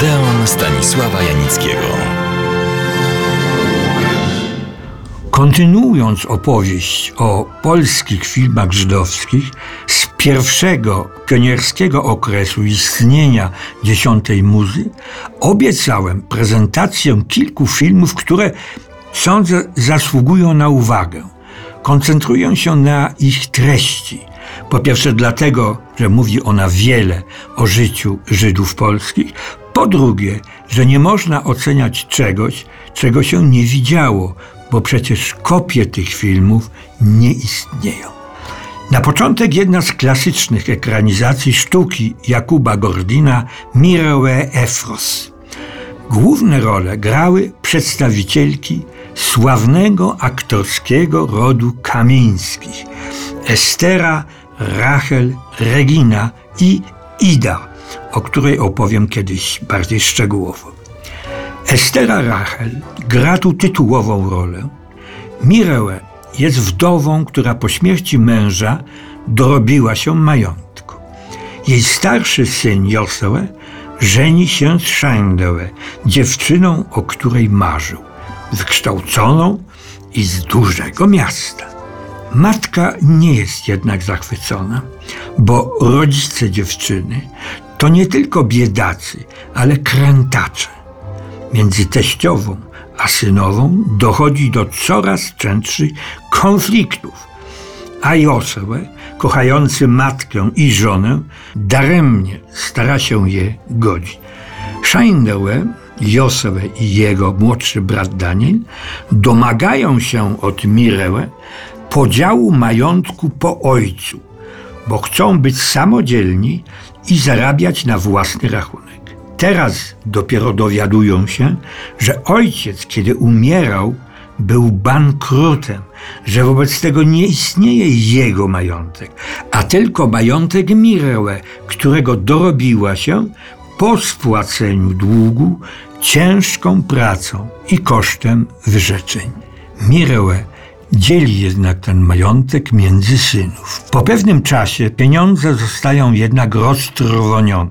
Odeon Stanisława Janickiego. Kontynuując opowieść o polskich filmach żydowskich z pierwszego pionierskiego okresu istnienia dziesiątej muzy, obiecałem prezentację kilku filmów, które sądzę zasługują na uwagę. Koncentruję się na ich treści. Po pierwsze dlatego, że mówi ona wiele o życiu Żydów polskich, po drugie, że nie można oceniać czegoś, czego się nie widziało, bo przecież kopie tych filmów nie istnieją. Na początek jedna z klasycznych ekranizacji sztuki Jakuba Gordina Mirełe Efros. Główne role grały przedstawicielki sławnego aktorskiego rodu Kamińskich Estera, Rachel, Regina i Ida, o której opowiem kiedyś bardziej szczegółowo. Estera Rachel gra tu tytułową rolę. Mirełę jest wdową, która po śmierci męża dorobiła się majątku. Jej starszy syn Josue żeni się z Szajndełę, dziewczyną, o której marzył, wykształconą i z dużego miasta. Matka nie jest jednak zachwycona, bo rodzice dziewczyny to nie tylko biedacy, ale krętacze. Między teściową a synową dochodzi do coraz częstszych konfliktów, a Josue, kochający matkę i żonę, daremnie stara się je godzić. Szajndełe, Josue i jego młodszy brat Daniel domagają się od Mirełę podziału majątku po ojcu, bo chcą być samodzielni i zarabiać na własny rachunek. Teraz dopiero dowiadują się, że ojciec, kiedy umierał, był bankrutem, że wobec tego nie istnieje jego majątek, a tylko majątek Mirełe, którego dorobiła się po spłaceniu długu ciężką pracą i kosztem wyrzeczeń. Mirełe Dzieli jednak ten majątek między synów. Po pewnym czasie pieniądze zostają jednak roztrwonione,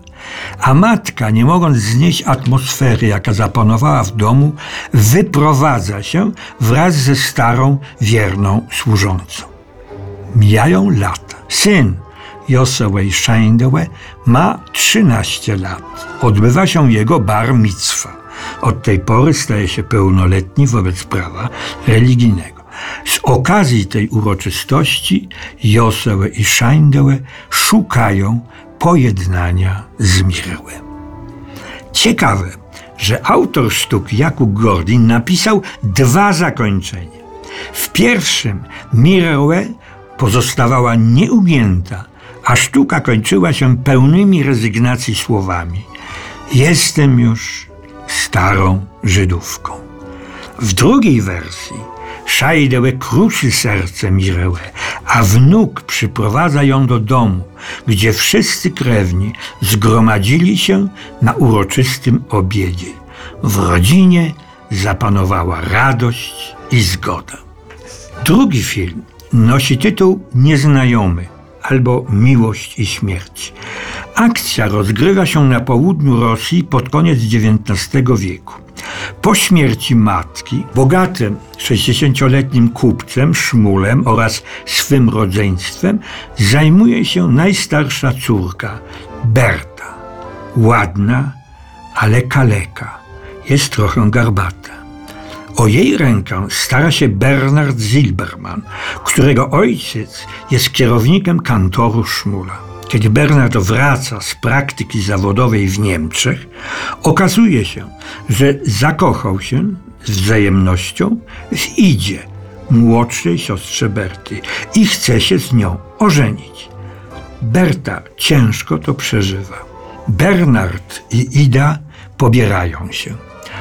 a matka, nie mogąc znieść atmosfery, jaka zapanowała w domu, wyprowadza się wraz ze starą, wierną służącą. Mijają lata. Syn Josue Szajndełe ma 13 lat. Odbywa się jego bar mitzwa. Od tej pory staje się pełnoletni wobec prawa religijnego. Z okazji tej uroczystości Josełę i Szajndełę szukają pojednania z Mirełem. Ciekawe, że autor sztuk Jakub Gordin napisał dwa zakończenia. W pierwszym Mirełę pozostawała nieugięta, a sztuka kończyła się pełnymi rezygnacji słowami: Jestem już starą Żydówką. W drugiej wersji Szajdełe kruszy serce Mirełę, a wnuk przyprowadza ją do domu, gdzie wszyscy krewni zgromadzili się na uroczystym obiedzie. W rodzinie zapanowała radość i zgoda. Drugi film nosi tytuł Nieznajomy albo Miłość i śmierć. Akcja rozgrywa się na południu Rosji pod koniec XIX wieku. Po śmierci matki, bogatym 60-letnim kupcem, Szmulem oraz swym rodzeństwem zajmuje się najstarsza córka, Berta. Ładna, ale kaleka. Jest trochę garbata. O jej rękę stara się Bernard Zilberman, którego ojciec jest kierownikiem kantoru Szmula. Kiedy Bernard wraca z praktyki zawodowej w Niemczech, okazuje się, że zakochał się z wzajemnością w Idzie, młodszej siostrze Berty, i chce się z nią ożenić. Berta ciężko to przeżywa. Bernard i Ida pobierają się.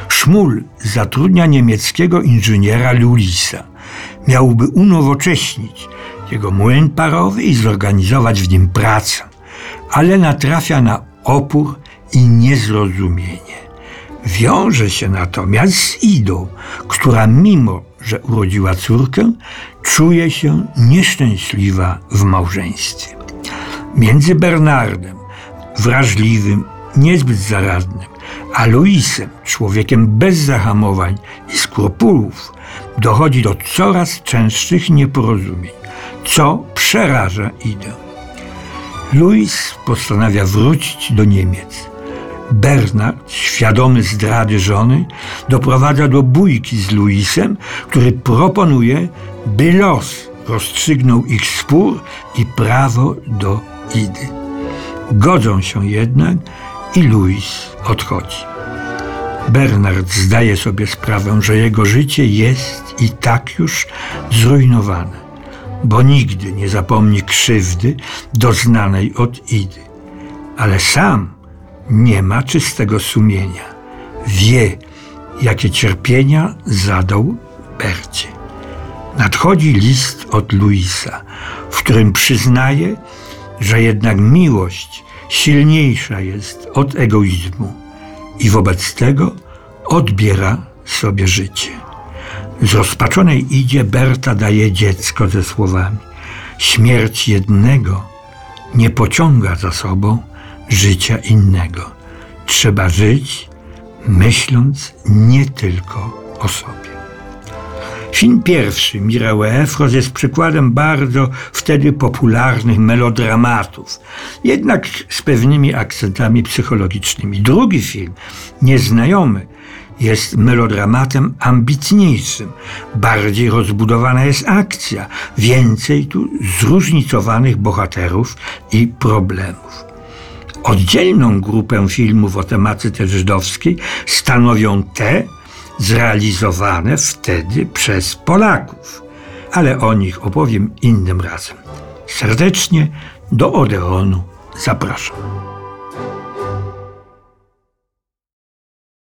Szmul zatrudnia niemieckiego inżyniera Lulisa. Miałby unowocześnić jego młyn parowy i zorganizować w nim pracę, ale natrafia na opór i niezrozumienie. Wiąże się natomiast z Idą, która mimo, że urodziła córkę, czuje się nieszczęśliwa w małżeństwie. Między Bernardem, wrażliwym niezbyt zaradnym, a Luisem, człowiekiem bez zahamowań i skrupułów, dochodzi do coraz częstszych nieporozumień, co przeraża Idę. Louis postanawia wrócić do Niemiec. Bernard, świadomy zdrady żony, doprowadza do bójki z Louisem, który proponuje, by los rozstrzygnął ich spór i prawo do Idy. Godzą się jednak i Louis odchodzi. Bernard zdaje sobie sprawę, że jego życie jest i tak już zrujnowane, bo nigdy nie zapomni krzywdy doznanej od Idy. Ale sam nie ma czystego sumienia. Wie, jakie cierpienia zadał Bercie. Nadchodzi list od Luisa, w którym przyznaje, że jednak miłość silniejsza jest od egoizmu i wobec tego odbiera sobie życie. Zrozpaczonej idzie Berta daje dziecko ze słowami: Śmierć jednego nie pociąga za sobą życia innego. Trzeba żyć, myśląc nie tylko o sobie. Film pierwszy, Mirał Efros, jest przykładem bardzo wtedy popularnych melodramatów, jednak z pewnymi akcentami psychologicznymi. Drugi film, Nieznajomy, jest melodramatem ambitniejszym. Bardziej rozbudowana jest akcja, więcej tu zróżnicowanych bohaterów i problemów. Oddzielną grupę filmów o tematyce żydowskiej stanowią te zrealizowane wtedy przez Polaków, ale o nich opowiem innym razem. Serdecznie do Odeonu zapraszam.